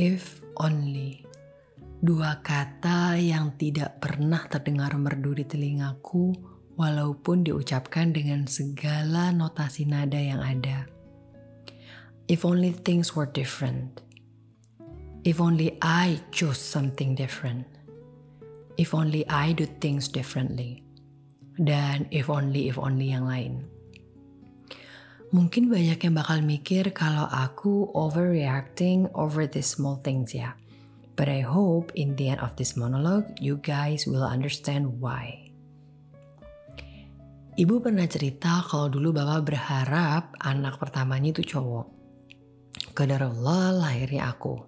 If only. Dua kata yang tidak pernah terdengar merdu di telingaku walaupun diucapkan dengan segala notasi nada yang ada. If only things were different. If only I chose something different. If only I do things differently. Dan if only, if only yang lain. Mungkin banyak yang bakal mikir kalau aku overreacting over these small things ya. But I hope in the end of this monologue, you guys will understand why. Ibu pernah cerita kalau dulu bapak berharap anak pertamanya itu cowok. Allah lahirnya aku.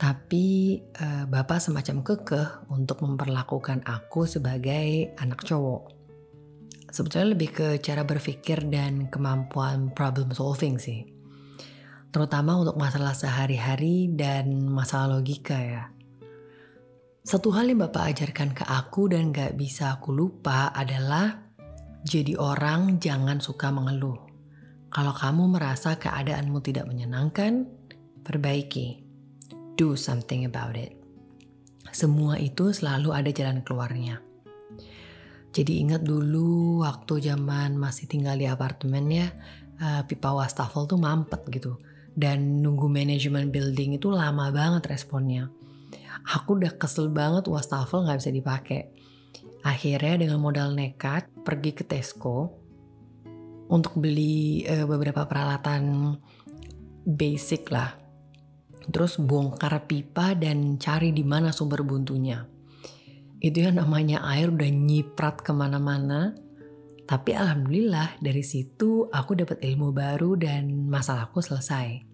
Tapi uh, bapak semacam kekeh untuk memperlakukan aku sebagai anak cowok. Sebetulnya lebih ke cara berpikir dan kemampuan problem solving sih. Terutama untuk masalah sehari-hari dan masalah logika ya. Satu hal yang Bapak ajarkan ke aku dan gak bisa aku lupa adalah jadi orang jangan suka mengeluh. Kalau kamu merasa keadaanmu tidak menyenangkan, perbaiki. Do something about it. Semua itu selalu ada jalan keluarnya. Jadi ingat dulu waktu zaman masih tinggal di apartemen ya, uh, pipa wastafel tuh mampet gitu. Dan nunggu manajemen building itu lama banget responnya. Aku udah kesel banget wastafel nggak bisa dipakai. Akhirnya dengan modal nekat pergi ke Tesco untuk beli uh, beberapa peralatan basic lah. Terus bongkar pipa dan cari di mana sumber buntunya itu yang namanya air udah nyiprat ke mana-mana. Tapi alhamdulillah dari situ aku dapat ilmu baru dan masalahku selesai.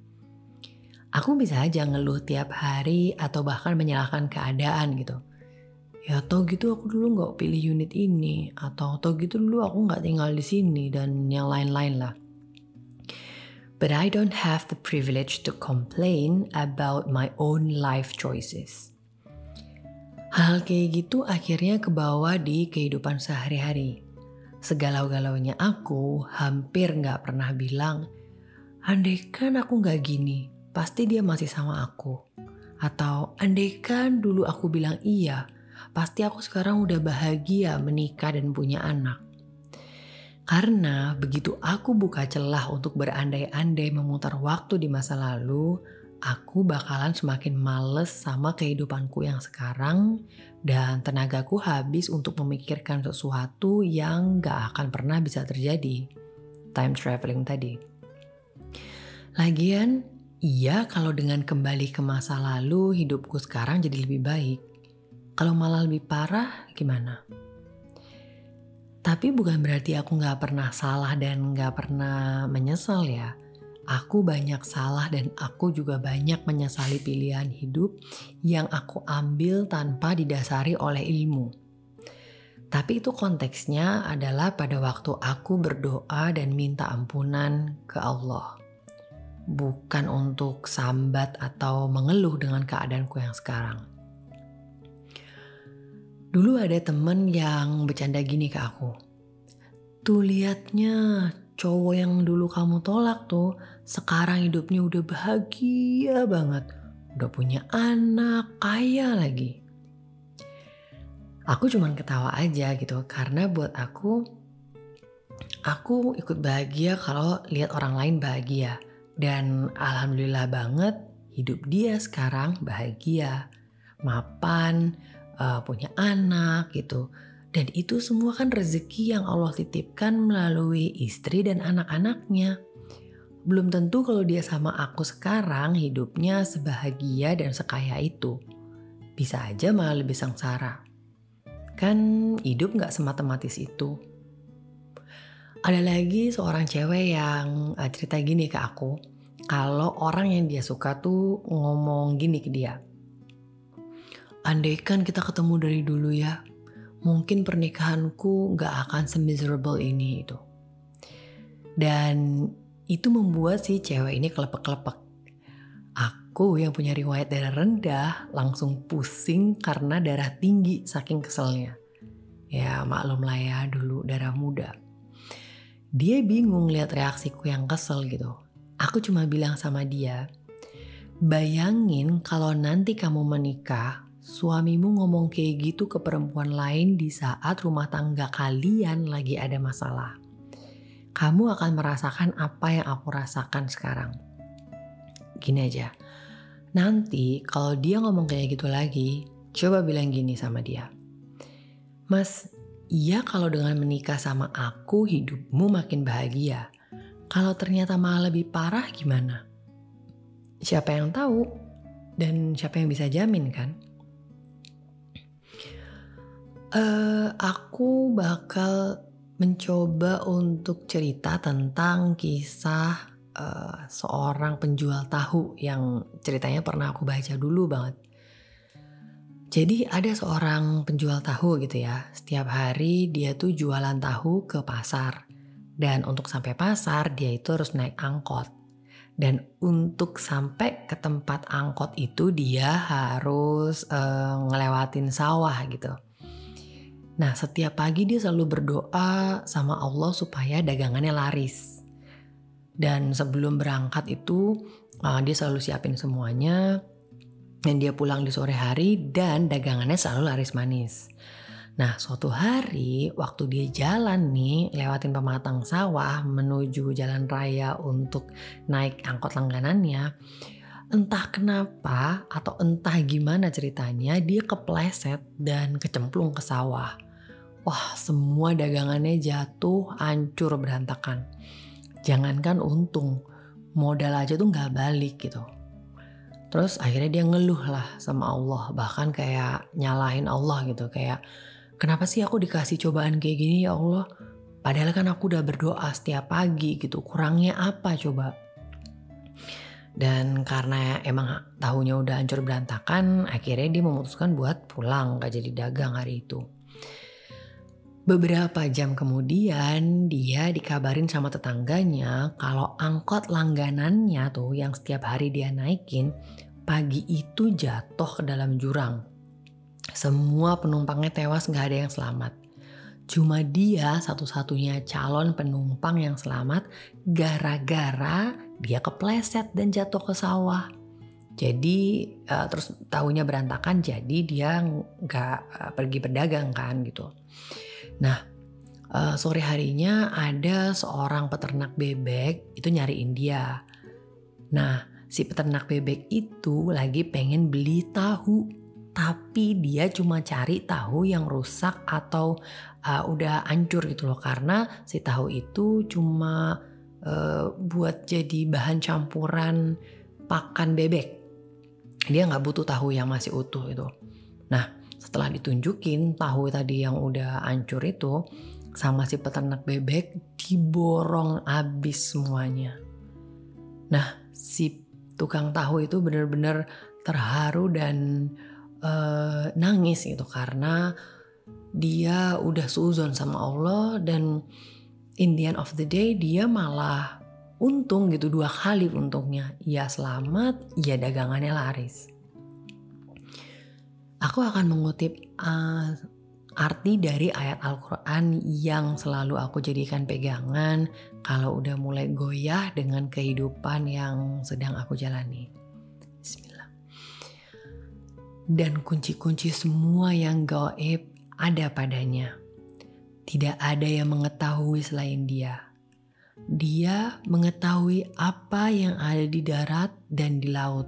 Aku bisa aja ngeluh tiap hari atau bahkan menyalahkan keadaan gitu. Ya tau gitu aku dulu nggak pilih unit ini atau tau gitu dulu aku nggak tinggal di sini dan yang lain-lain lah. But I don't have the privilege to complain about my own life choices. Hal kayak gitu akhirnya kebawa di kehidupan sehari-hari. Segalau-galaunya aku hampir gak pernah bilang, andaikan aku gak gini, pasti dia masih sama aku. Atau andaikan dulu aku bilang iya, pasti aku sekarang udah bahagia menikah dan punya anak. Karena begitu aku buka celah untuk berandai-andai memutar waktu di masa lalu, aku bakalan semakin males sama kehidupanku yang sekarang dan tenagaku habis untuk memikirkan sesuatu yang gak akan pernah bisa terjadi. Time traveling tadi. Lagian, iya kalau dengan kembali ke masa lalu hidupku sekarang jadi lebih baik. Kalau malah lebih parah, gimana? Tapi bukan berarti aku gak pernah salah dan gak pernah menyesal ya Aku banyak salah dan aku juga banyak menyesali pilihan hidup yang aku ambil tanpa didasari oleh ilmu. Tapi itu konteksnya adalah pada waktu aku berdoa dan minta ampunan ke Allah. Bukan untuk sambat atau mengeluh dengan keadaanku yang sekarang. Dulu ada temen yang bercanda gini ke aku. Tuh liatnya cowok yang dulu kamu tolak tuh sekarang hidupnya udah bahagia banget. Udah punya anak, kaya lagi. Aku cuman ketawa aja gitu karena buat aku aku ikut bahagia kalau lihat orang lain bahagia dan alhamdulillah banget hidup dia sekarang bahagia, mapan, uh, punya anak gitu dan itu semua kan rezeki yang Allah titipkan melalui istri dan anak-anaknya. Belum tentu kalau dia sama aku sekarang hidupnya sebahagia dan sekaya itu. Bisa aja malah lebih sengsara. Kan hidup gak sematematis itu. Ada lagi seorang cewek yang uh, cerita gini ke aku. Kalau orang yang dia suka tuh ngomong gini ke dia. Andaikan kita ketemu dari dulu ya, mungkin pernikahanku gak akan semiserable ini itu. Dan itu membuat si cewek ini kelepek-kelepek. Aku yang punya riwayat darah rendah langsung pusing karena darah tinggi saking keselnya. Ya maklum lah ya dulu darah muda. Dia bingung lihat reaksiku yang kesel gitu. Aku cuma bilang sama dia, Bayangin kalau nanti kamu menikah, suamimu ngomong kayak gitu ke perempuan lain di saat rumah tangga kalian lagi ada masalah. Kamu akan merasakan apa yang aku rasakan sekarang. Gini aja, nanti kalau dia ngomong kayak gitu lagi, coba bilang gini sama dia. Mas, iya kalau dengan menikah sama aku hidupmu makin bahagia. Kalau ternyata malah lebih parah gimana? siapa yang tahu dan siapa yang bisa jamin kan? Uh, aku bakal mencoba untuk cerita tentang kisah uh, seorang penjual tahu yang ceritanya pernah aku baca dulu banget. Jadi ada seorang penjual tahu gitu ya. Setiap hari dia tuh jualan tahu ke pasar. Dan untuk sampai pasar dia itu harus naik angkot. Dan untuk sampai ke tempat angkot itu dia harus uh, ngelewatin sawah gitu. Nah setiap pagi dia selalu berdoa sama Allah supaya dagangannya laris. Dan sebelum berangkat itu uh, dia selalu siapin semuanya. Dan dia pulang di sore hari dan dagangannya selalu laris manis. Nah, suatu hari waktu dia jalan nih lewatin pematang sawah menuju jalan raya untuk naik angkot langganannya, entah kenapa atau entah gimana ceritanya dia kepleset dan kecemplung ke sawah. Wah, semua dagangannya jatuh, hancur berantakan. Jangankan untung, modal aja tuh nggak balik gitu. Terus akhirnya dia ngeluh lah sama Allah, bahkan kayak nyalahin Allah gitu, kayak Kenapa sih aku dikasih cobaan kayak gini ya Allah? Padahal kan aku udah berdoa setiap pagi gitu. Kurangnya apa coba? Dan karena emang tahunya udah hancur berantakan, akhirnya dia memutuskan buat pulang gak jadi dagang hari itu. Beberapa jam kemudian dia dikabarin sama tetangganya kalau angkot langganannya tuh yang setiap hari dia naikin pagi itu jatuh ke dalam jurang. Semua penumpangnya tewas gak ada yang selamat. Cuma dia satu-satunya calon penumpang yang selamat gara-gara dia kepleset dan jatuh ke sawah. Jadi uh, terus tahunya berantakan jadi dia nggak uh, pergi berdagang kan gitu. Nah uh, sore harinya ada seorang peternak bebek itu nyariin dia. Nah si peternak bebek itu lagi pengen beli tahu tapi dia cuma cari tahu yang rusak atau uh, udah hancur gitu loh karena si tahu itu cuma uh, buat jadi bahan campuran pakan bebek dia nggak butuh tahu yang masih utuh itu nah setelah ditunjukin tahu tadi yang udah hancur itu sama si peternak bebek diborong abis semuanya nah si tukang tahu itu bener-bener terharu dan uh, nangis gitu karena dia udah suzon sama Allah dan in the end of the day dia malah untung gitu dua kali untungnya. Ia selamat, ia dagangannya laris. Aku akan mengutip uh, arti dari ayat Al-Quran yang selalu aku jadikan pegangan kalau udah mulai goyah dengan kehidupan yang sedang aku jalani dan kunci-kunci semua yang gaib ada padanya. Tidak ada yang mengetahui selain dia. Dia mengetahui apa yang ada di darat dan di laut.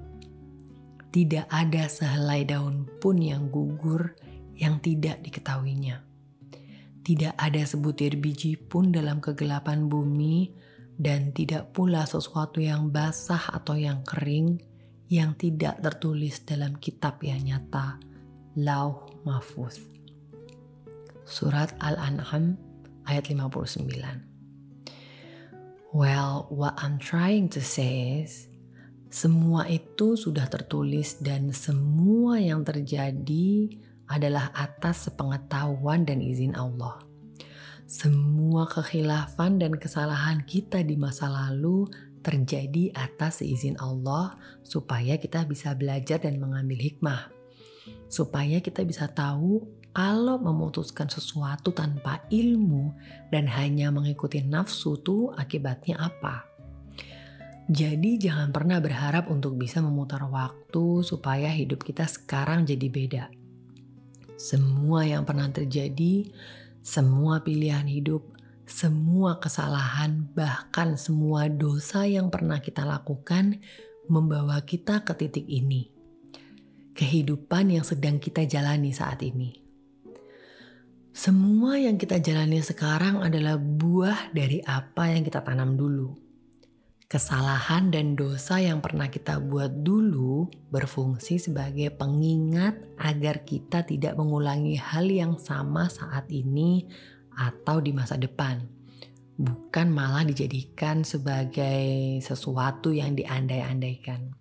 Tidak ada sehelai daun pun yang gugur yang tidak diketahuinya. Tidak ada sebutir biji pun dalam kegelapan bumi, dan tidak pula sesuatu yang basah atau yang kering yang tidak tertulis dalam kitab yang nyata, Lauh Mahfuz. Surat Al-An'am ayat 59. Well, what I'm trying to say is, semua itu sudah tertulis dan semua yang terjadi adalah atas sepengetahuan dan izin Allah. Semua kekhilafan dan kesalahan kita di masa lalu terjadi atas seizin Allah supaya kita bisa belajar dan mengambil hikmah. Supaya kita bisa tahu kalau memutuskan sesuatu tanpa ilmu dan hanya mengikuti nafsu tuh akibatnya apa. Jadi jangan pernah berharap untuk bisa memutar waktu supaya hidup kita sekarang jadi beda. Semua yang pernah terjadi, semua pilihan hidup, semua kesalahan, bahkan semua dosa yang pernah kita lakukan membawa kita ke titik ini. Kehidupan yang sedang kita jalani saat ini. Semua yang kita jalani sekarang adalah buah dari apa yang kita tanam dulu Kesalahan dan dosa yang pernah kita buat dulu berfungsi sebagai pengingat agar kita tidak mengulangi hal yang sama saat ini atau di masa depan. Bukan malah dijadikan sebagai sesuatu yang diandai-andaikan.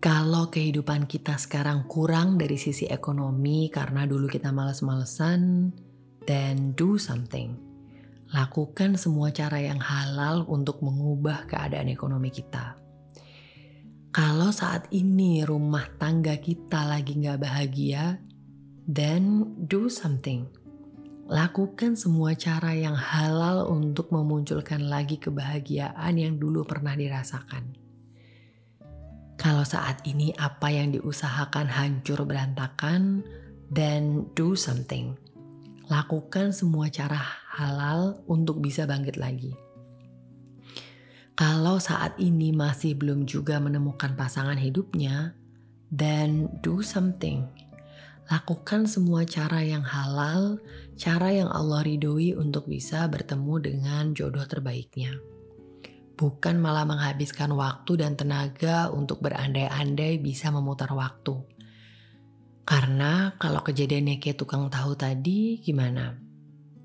Kalau kehidupan kita sekarang kurang dari sisi ekonomi karena dulu kita males-malesan, then do something. Lakukan semua cara yang halal untuk mengubah keadaan ekonomi kita. Kalau saat ini rumah tangga kita lagi nggak bahagia, then do something. Lakukan semua cara yang halal untuk memunculkan lagi kebahagiaan yang dulu pernah dirasakan. Kalau saat ini apa yang diusahakan hancur berantakan, then do something lakukan semua cara halal untuk bisa bangkit lagi. Kalau saat ini masih belum juga menemukan pasangan hidupnya, then do something. Lakukan semua cara yang halal, cara yang Allah ridhoi untuk bisa bertemu dengan jodoh terbaiknya. Bukan malah menghabiskan waktu dan tenaga untuk berandai-andai bisa memutar waktu karena kalau kejadiannya kayak tukang tahu tadi gimana?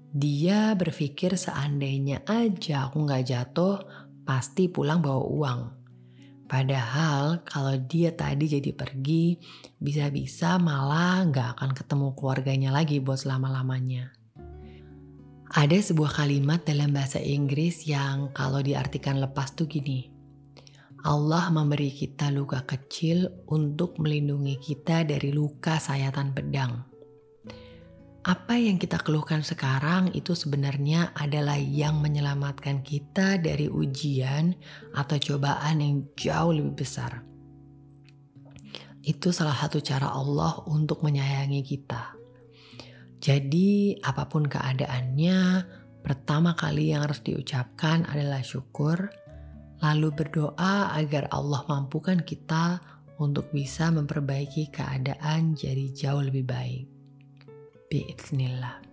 Dia berpikir seandainya aja aku nggak jatuh, pasti pulang bawa uang. Padahal kalau dia tadi jadi pergi, bisa-bisa malah nggak akan ketemu keluarganya lagi buat selama-lamanya. Ada sebuah kalimat dalam bahasa Inggris yang kalau diartikan lepas tuh gini. Allah memberi kita luka kecil untuk melindungi kita dari luka sayatan pedang. Apa yang kita keluhkan sekarang itu sebenarnya adalah yang menyelamatkan kita dari ujian atau cobaan yang jauh lebih besar. Itu salah satu cara Allah untuk menyayangi kita. Jadi, apa pun keadaannya, pertama kali yang harus diucapkan adalah syukur lalu berdoa agar Allah mampukan kita untuk bisa memperbaiki keadaan jadi jauh lebih baik. Bismillah.